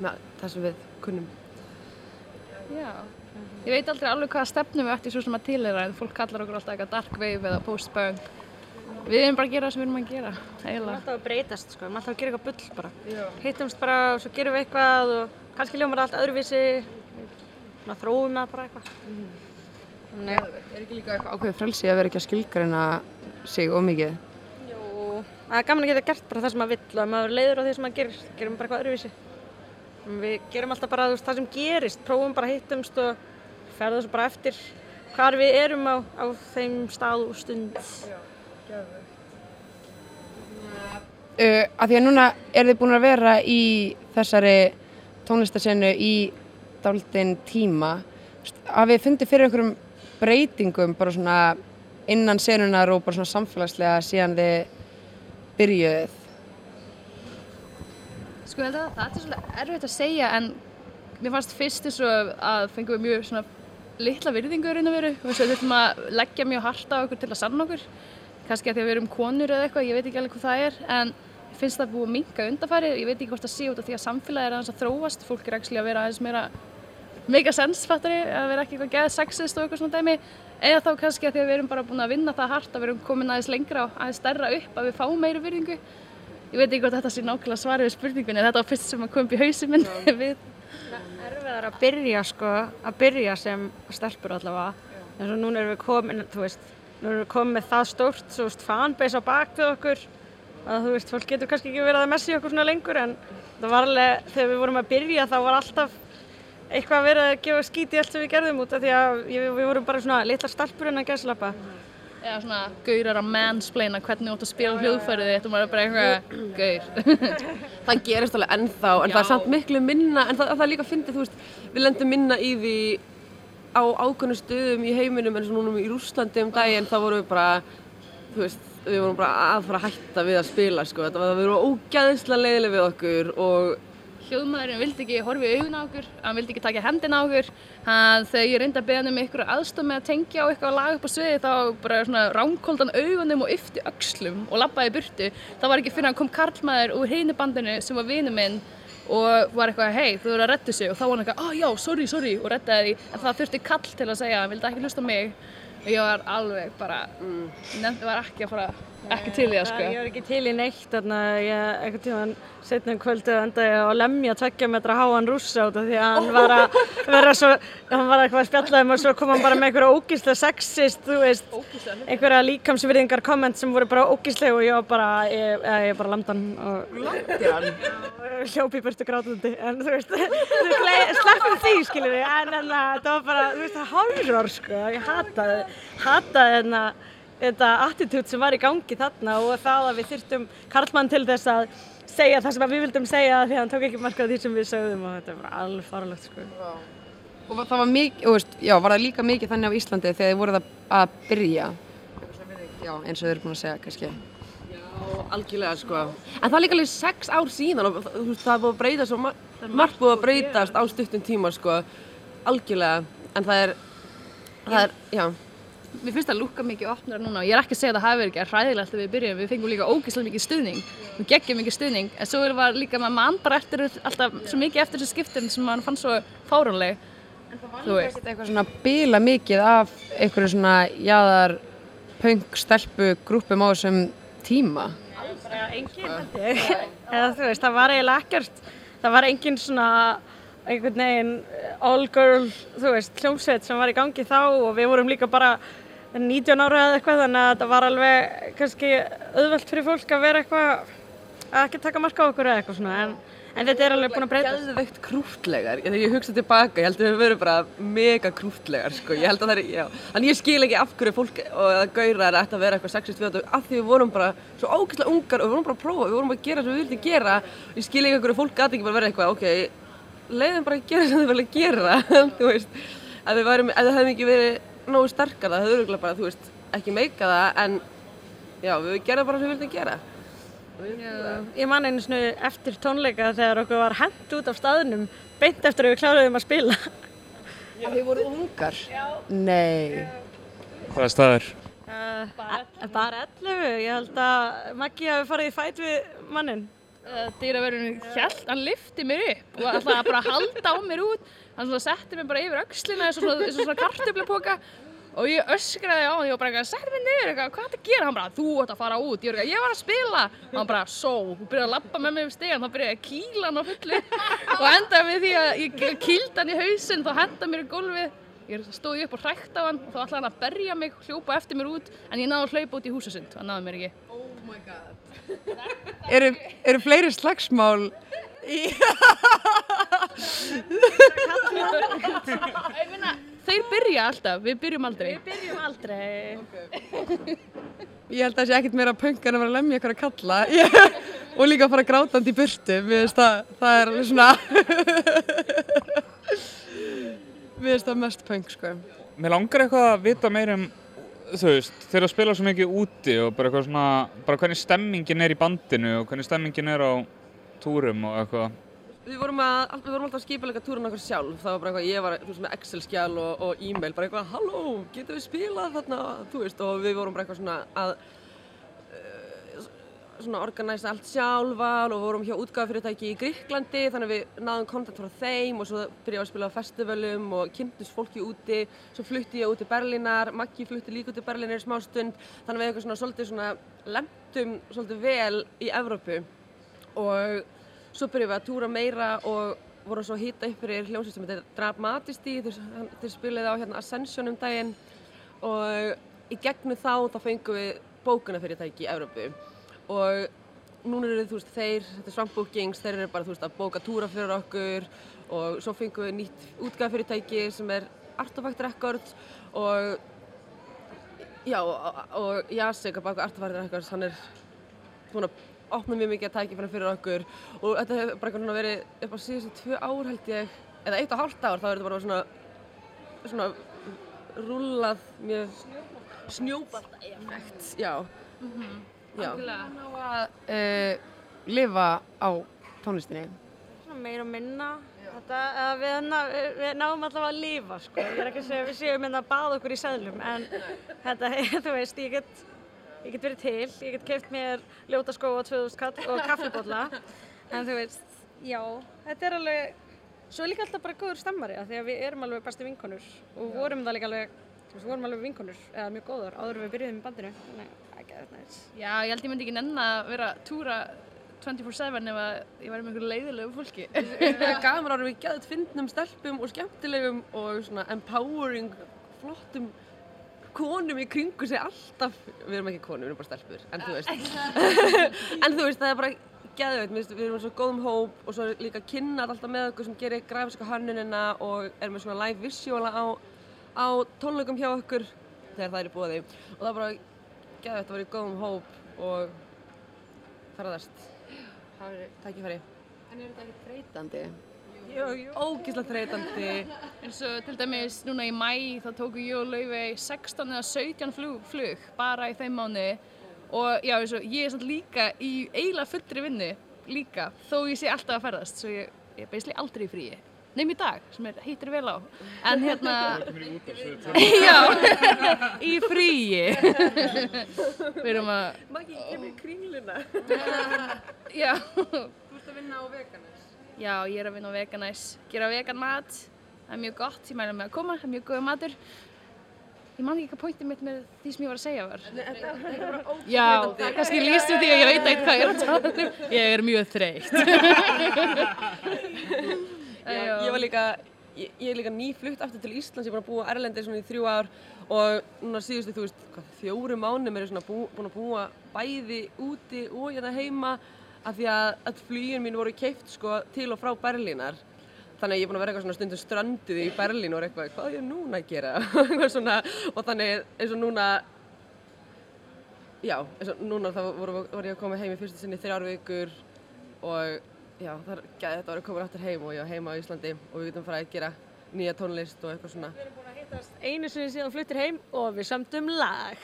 með það sem við kunnum. Já ég veit aldrei alveg hvaða stefnum við ætti svo sem að tilera en fólk kallar okkur alltaf eitthvað dark wave eða post-punk við erum bara að gera það sem við erum að gera Við erum eiginlega alltaf að breytast, sko, við erum alltaf að gera eitthvað bull bara. Hittumst bara og svo gerum við eitthvað og kannski ljómar allt öðruvísi, svona þróum það bara eitthvað. Þannig, Er ekki líka eitthvað ákveðið frelsi að vera ekki að skilgreina sig of mikið? jú, það er gaman að geta gert bara það sem maður vill og ef maður er leiður á því sem maður gerir, gerum bara eitthvað öðruvísi. Við gerum alltaf bara veist, það sem gerist, prófum bara að hittumst og ferðum svo bara eftir hvar við erum á, á þeim stað og stund. Uh, að því að núna er þið búin að vera í þessari tónlistasennu í dálítinn tíma. Að við fundið fyrir einhverjum breytingum bara svona innan senunar og bara svona samfélagslega síðan þið byrjuðið Sko ég held að það er svolítið erfitt að segja en mér fannst fyrst eins og að fengum við mjög svona litla virðingu raun og veru. Og þess að við þurfum að leggja mjög hart á okkur til að sanna okkur. Kannski að því að við erum konur eða eitthvað, ég veit ekki alveg hvað það er. En finnst það búið að minka undarfæri ég veit ekki hvort það sé út af því að samfélagi er aðeins að þróast. Fólk er að vera aðeins meira mega sens fattari, að vera ekki eitthvað geð sexist og eitthvað svona dæmi. Eða þá kannski að því að við erum bara búin að vinna það hart að við erum komin aðeins lengra og aðeins stærra upp að við fáum meiri virðingu ég veit ekki hvort þetta sé nákvæmlega svarið við spurningunni þetta var fyrst sem að kom upp í hausin minn. Við erfiðar að byrja sko, að byrja sem stelpur allavega. Eins og núna erum við komin, þú veist nú erum við komin með það stórt, þú veist, fanbase á bak við okkur að þú veist, fólk getur kannski ekki verið að messi okkur svona lengur en það var alveg, þegar við vorum að byrja þá var alltaf eitthvað verið að gefa skít í allt sem við gerðum út af því að við vorum bara svona litla stelpur en að gæslappa eða svona gaurar að mansplaina hvernig átt að spila hljóðfærið þitt. Og maður er bara eitthvað gaur. Það gerist alveg ennþá en það er Já. samt miklu minna en það, það er líka fyndið, þú veist, við lendum minna í því á ákveðnum stöðum í heiminum eins og núna í Rúslandi um daginn þá vorum við bara þú veist, við vorum bara að fara að hætta við að spila sko, þetta var, við vorum ógæðislega leiðileg við okkur og hljóðmaðurinn vildi ekki horfa í augun á okkur, hann vildi ekki taka hendina á okkur. Hann, þegar ég reyndi að beða hann um ykkur aðstof með að tengja á eitthvað lag upp á sviði þá bara svona ránkóldan augunum og yfti öxlum og labbaði burtu. Það var ekki fyrir hann kom karlmaður úr heinu bandinu sem var vinu minn og var eitthvað hei þú verður að redda sig og þá var hann eitthvað ah já sorry sorry og reddaði því. En það þurfti kall til að segja hann vildi ekki hlusta mig. Og ég var alveg bara nefndi var ekki að fara ekki til í það sko. Ég var ekki til í neitt, þannig að ég eitthvað tíma setnum kvöldu enda ég að lemja tveggja metra háan rússa út af því að hann var að vera svo, hann var eitthvað að spjalla um og svo kom hann bara með einhverja ógíslega sexist, þú veist, einhverja líkamsvirðingar komment sem voru bara ógíslega og ég var bara, ég, ég, bara lamdi hann og hljópi í burtu grátandi, en þú veist, sleppum því, skiljum við, en en það var bara, þú veist, það horror, sko, ég hataði, hataði þarna, þetta attitút sem var í gangi þarna og það að við þyrftum Karlmann til þess að segja það sem að við vildum segja því að hann tók ekki marka á því sem við sögðum og þetta er bara alveg farlegt sko. Og var- það var mikið, þú veist, já, var það líka mikið þannig á Íslandi þegar þið voruð að, að byrja? Já, eins og þið eru búin að segja, kannski. Og algjörlega sko. En það er líka alveg sex ár síðan og þú veist, það er búið að breyta svo mar margt búið að breytast á stuttum tíma sko. Algjörlega. En það er, það er, já. Mér finnst það lúka mikið opnara núna og ég er ekki að segja að það hafi verið ekki ræðilegt þegar við byrjum, við fengum líka ógeðslega mikið stuðning, við geggjum mikið stuðning, en svo var líka maður mann bara eftir alltaf svo mikið eftir þessu skiptum sem maður fann svo fáránleg. Þú veist. Eitthvað svona bila mikið af einhverju svona jáðar punk, stelpu, grúpum á þessum tíma. Bara engin, held ég. Eða þú veist, það var eiginlega ekkert, það var engin svona einhvern veginn all girl, þú veist, hljómsveit sem var í gangi þá og við vorum líka bara 19 ára eða eitthvað þannig að þetta var alveg kannski auðvelt fyrir fólk að vera eitthvað að ekki taka marka á okkur eða eitthvað svona en, en þetta er alveg búin að breyta. Geðveikt krúftlegar. Þegar ég hugsa tilbaka, ég held að við verðum bara mega krúftlegar sko. Ég held að það er, já. Þannig ég skil ekki af hverju fólk og að gaurar ætti að vera eitthvað sexist við þetta af því við vorum bara svo ágæslega ungar og við vorum bara að prófa, við vorum bara að gera leiðum bara að gera sem þið vilja gera, þú veist. Ef við værum, ef það hefðum ekki verið nógu sterkar það, hefur örugglega bara, þú veist, ekki meika það, en já, við gerðum bara sem við vildum gera. Já, ég man einu svona eftir tónleika þegar okkur var hent út af staðnum beint eftir að við kláruðum að spila. Já, þið voru ungar? Já. Nei. Hvaða staður? Uh, bara 11, ég held að Maggi hafi farið í fæt við mannin. Uh, Dýraverðurinn hjælt, hann lifti mér upp og að bara halda á mér út. Hann setti mér bara yfir öxlina eins og svona, og svona kartöflapoka og ég öskraði á hann, ég var bara eitthvað, sætti mig niður, eitthvað, hvað er þetta að gera? Hann bara, þú ætti að fara út, ég var eitthvað, ég var að spila. Hann bara, svo, hún byrjaði að lappa með mig um stegan, þá byrjaði ég að kýla hann á fullu og endaði með því að ég kýldi hann í hausinn, þá henda mér í gólfið. Ég stóði upp og hrækt á hann og þá ætlaði hann að berja mig, hljópa eftir mér út, en ég náði að hlaupa út í húsasund, hann náði mér ekki. Oh my god. eru, eru fleiri slagsmál í... Þeir byrja alltaf, við byrjum aldrei. Við byrjum aldrei. Ég held að það sé ekkert meira punk en að vera að lemja ykkur að kalla og líka að fara grátandi í burtu. Það, það er alveg svona... Mér finnst það mest punk, sko. Mér langar eitthvað að vita meira um, þú veist, þeir að spila svo mikið úti og bara eitthvað svona, bara hvernig stemmingin er í bandinu og hvernig stemmingin er á túrum og eitthvað. Við vorum, að, við vorum alltaf að skipa túrin okkur sjálf, það var bara eitthvað, ég var þú veist, með Excel-skjál og, og e-mail, bara eitthvað, halló, getum við spilað þarna, þú veist, og við vorum bara eitthvað svona að svona organisa allt sjálfal og vorum hjá útgáðafyrirtæki í Gríklandi, þannig að við náðum kontakt frá þeim og svo byrjaði að spila á festivalum og kynntust fólki úti, svo flutti ég út til Berlínar, Maggi flutti líka út til Berlínar í smá stund, þannig að við eitthvað svona svolítið svona lemtum svolítið vel í Evrópu. Og svo byrjuðum við að túra meira og vorum svo hýta upp fyrir hljómsveit sem heitir Dramatisty, þeir spilaði á hérna Ascension um daginn. Og í gegnum þá þá fengum við bókunafyrirtæki í Evrópu og núna eru þú veist þeir, þetta er Swamp Bookings, þeir eru bara þú veist að bóka túra fyrir okkur. Og svo fengum við nýtt útgæðafyrirtæki sem er Artifact Records. Og já og, og Jasek að baka Artifact Records, hann er að opna mjög mikið að tækifæra fyrir okkur. Og þetta hefur bara eitthvað verið upp á síðustu tvö ár held ég. Eða eitt og hálft ár þá er þetta bara svona svona rúlað mjög snjóbalta effekt já. Já. Algjörlega. Ná að uh, lifa á tónlistinni. Meira og minna. Þetta, eða við, ná, við náum allavega að lifa, sko. Ég er ekki að segja að við séum hérna að baða okkur í seðlum, en þetta, þú veist, ég get, ég get verið til, ég get keift mér ljóta skó á 2000 kall og kaffibólla, en þú veist, já, þetta er alveg, svo er líka alltaf bara góður stemmari, af því að við erum alveg bestu vinkonur og vorum það líka alveg, þú veist, vorum alveg vinkonur, eða mjög góður, áður við byrjuðum í bandinu, þannig, ekki að þetta næst. Já, ég held ég myndi ekki nenn að vera að túra 24-7 ef að ég væri með einhverju leiðilegu fólki. Það er gaman ára við gæðið fyndnum stelpum og skemmtilegum og svona empowering, flottum konum í kringu sig alltaf, við erum ekki konum, við erum bara stelpur, en þú veist, en þú veist, það er bara geðveit, við erum með svo góðum hóp og svo er líka kynnar alltaf með okkur sem gerir grafíska hönnunina og er með svona live visuala á, á tónleikum hjá okkur þegar það er í bóði og það er bara geðveit að vera í góðum hóp og ferðast, það er tækifæri. En er þetta ekki þreytandi? Jú, jú. Ógíslega þreytandi. eins og til dæmis núna í mæ þá tóku ég og Laufey 16 eða 17 flug, flug bara í þeim mánu og já eins og ég er samt líka í eiginlega fullri vinnu líka þó ég sé alltaf að ferðast svo ég, ég er beisli aldrei í fríi nefn í dag sem er hittir vel á en hérna já í fríi við erum að Maggi, kemur í kringluna. já Þú ert að vinna á veganis. Já, ég er að vinna á Veganæs, gera vegan mat, það er mjög gott, ég mæla með að koma, það er mjög góð matur. Ég man ekki hvað pointið mitt með því sem ég var að segja var. Já, kannski lýstu því að ég veit eitthvað hvað ég er að tala um. Ég er mjög þreytt. Já, ég var líka, ég, ég er líka nýflutt aftur til Íslands, ég er búin að búa Erlendir svona í þrjú ár og núna síðustu, þú veist, hvað, fjóru mánum er ég svona bú, búin að búa bæði úti og hérna heima af því að öll flugin mín voru keift sko til og frá Berlínar. Þannig að ég er búin að vera eitthvað svona stundum strönduð í Berlín og er eitthvað, hvað er ég núna að gera? Svona, og þannig eins og núna, já, eins og núna þá voru, voru ég að koma heim í fyrstu sinni þrjár vikur og já, það er gæði þetta árið komin áttur heim og ég var heima á Íslandi og við getum farið að gera nýja tónlist og eitthvað svona. Við erum búin að hittast einu sinni síðan fluttir heim og við samtum lag.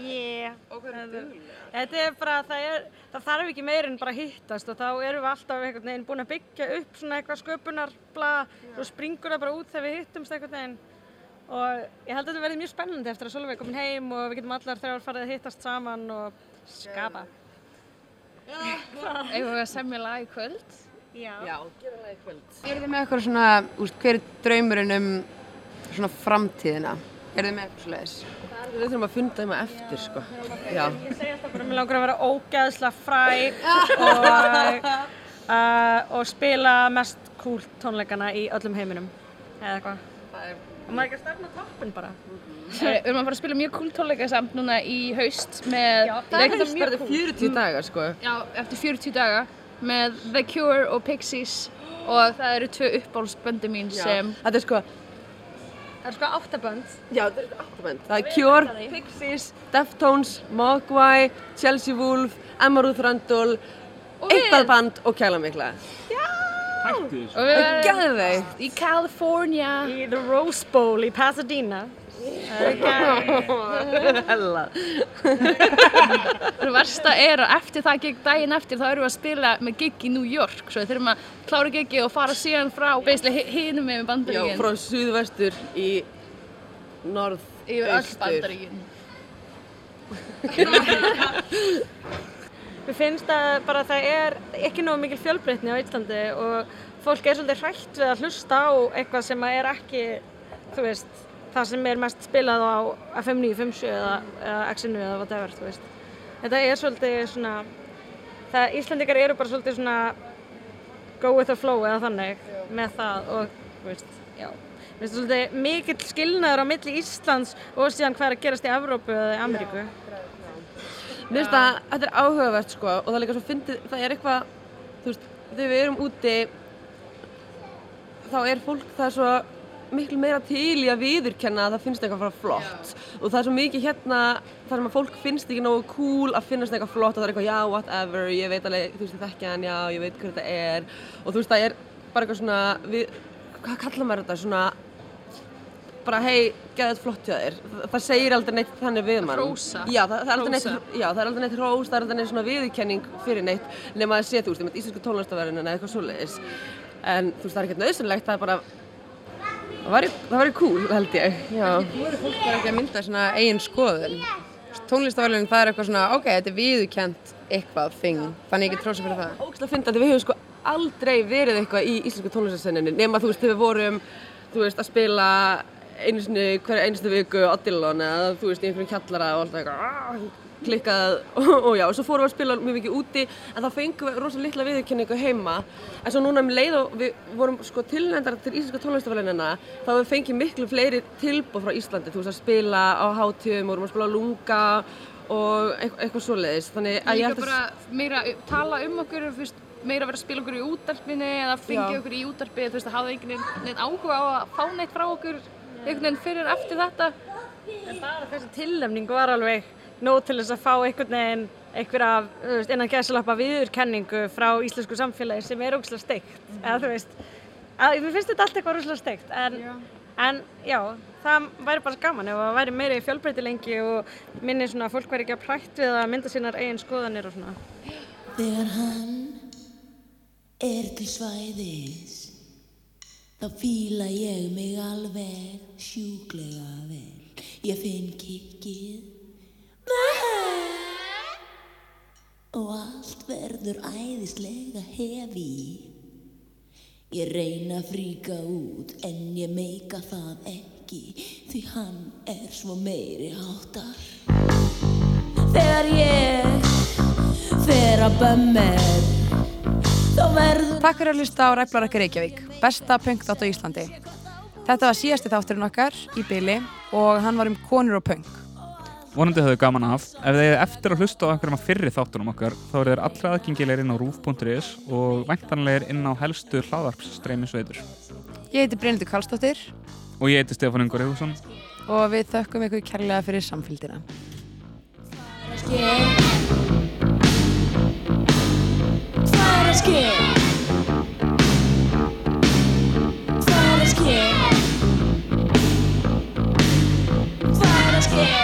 Yeah. Og hvað er duglega? Þetta er bara, það, er, það þarf ekki meir en bara að hittast og þá erum við alltaf einhvern veginn búin að byggja upp svona eitthvað sköpunarbla og springur það bara út þegar við hittumst einhvern veginn og ég held að þetta verði mjög spennandi eftir að Solveig komin heim og við getum allar þrjár farið að hittast saman og skapa. Eigum við að semja lag í kvöld? Já. Já, gera það í kvöld. Er þið með eitthvað svona, úst, hver er draumurinn um svona framtíðina? Er þið með eitthvað svoleiðis? Við þurfum að funda þeim að eftir, sko. Já. Ég segi alltaf bara að mér langar að vera ógeðslega fræk og, uh, og spila mest cool tónleikana í öllum heiminum eða eitthvað. Og maður er ekki að stefna toppin bara. Við erum að fara að spila mjög cool tónleika samt núna í haust með... Já, Það er ekki bara 40 dagar, sko. Já, eftir 40 daga með The Cure og Pixies og það eru tvö uppbólsböndi mín sem... Þetta er sko, Það er sko áttabönd. já, þetta er áttabend. Það er Cure, Pixies, Deftones, Mogwai, Chelsea Wolf, Emma Ruth Randall, eitthvað band og Kæla Mikla. Hættu þessu. Og við Það er geðveikt. í California. Í The Rose Bowl í Pasadena. Það er gæði. Hella. Það versta er að eftir það gig daginn eftir þá erum við að spila með gig í New York svo við þurfum að klára gigi og fara síðan frá hinum með Já, bandaríkinn frá suðvestur í norð, yfir öll bandaríkinn. Mér finnst að bara það er ekki nógu mikil fjölbreytni á Íslandi og fólk er svolítið hrætt við að hlusta á eitthvað sem að er ekki, þú veist, það sem er mest spilað á FM 957 eða, eða X-inu eða whatever, þú veist. Þetta er svolítið svona, það Íslandikar eru bara svolítið svona go with the flow eða þannig með það og, þú veist, já. Mér finnst svolítið mikill skilnaður á milli Íslands og síðan hvað er að gerast í Evrópu eða í Ameríku. Mér finnst að þetta er áhugavert sko og það er líka svo fyndið, það er eitthvað, þú veist, þegar við erum úti þá er fólk það er svo miklu meira til í að viðurkenna að það finnst eitthvað fara flott og það er svo mikið hérna þar sem að fólk finnst ekki nógu cool að finnast eitthvað flott og það er eitthvað já, whatever, ég veit alveg, þú veist, ég þekki hann, já, ég veit hver þetta er og þú veist, það er bara eitthvað svona, við, hvað kallar maður þetta, svona bara hei, geðið flott hjá þér. Það, það segir aldrei neitt þannig við mann. hrósa. Já, það, það er aldrei neitt, já, það er aldrei neitt hrós, það er aldrei neitt svona viðurkenning fyrir neitt nema að sé, þú veist, með íslensku tónlistaverðinu eða eitthvað svoleiðis. En þú veist, það er ekkert nöðsynlegt, það er bara, það væri, cool, held ég, já. Nú eru fólk bara ekki að mynda svona eigin skoðun. Tónlistafælun það er eitthvað svona, ok, þetta er viðukent eitthvað þing, þannig ég get trósa fyrir það. Ógæslega fyndandi, við hefum sko aldrei verið eitthvað í íslensku tónlistarsenninu nema þú veist, þegar við vorum, þú veist, að spila einu sinni, hverja einustu viku á Dillon eða þú veist, í einhverjum kjallara og alltaf eitthvað klikkað og, og já, og svo fórum við að spila mjög mikið úti en þá fengum við rosalega litla viðurkenningu heima en svo núna um leið og við vorum sko tilnændar til íslensku tónlistafælunina þá við fengið miklu fleiri tilbúð frá Íslandi, þú veist, að spila á hátíðum, vorum að spila á lunga og eitthvað, eitthvað svoleiðis þannig að ég Líka held að bara meira tala um okkur, þú veist, meira vera að spila okkur í útarpinu eða fengja Já. okkur í útarpi, þú veist, að hafa einhvern veginn áhuga á að fá neitt frá okkur einhvern veginn fyrir eftir þetta. En bara þessi tilnefning var alveg nóg til þess að fá einhvern veginn einhverja, þú veist, innan gæðsalappa viðurkenningu frá íslensku samfélagi sem er ógslag steikt. Eða þú veist, að, mér finnst þetta allt eitthvað ógslag steikt. En, en já, það væri bara gaman ef það væri meiri fjölbreytilengi og minni svona að fólk væri ekki að prætt við að mynda sínar eigin skoðanir og svona. Þegar hann er til svæðis þá fíla ég mig alveg sjúklega vel ég finn kikkið og allt verður æðislega hefi ég reyna að fríka út en ég meika það ekki því hann er svo meiri háttar þegar ég fer að bömmir þá verður Takk fyrir að hlusta á Ræflarakki Reykjavík, besta punk þátt á Íslandi. Þetta var síðasti þátturinn okkar í byli og hann var um konur og punk. Vonandi höfðu gaman af. Ef þið eftir að hlusta á einhverjum af fyrri þáttunum okkar þá eru þeir allra aðgengilegir inn á roof.is og væntanlegir inn á helstu hlaðarpsstreymi sveitur. Ég heiti Brynildur Karlsdóttir Og ég heiti Stefán Ingur Eðursson. og við þökkum ykkur kærlega fyrir samfélgina. Hvað er að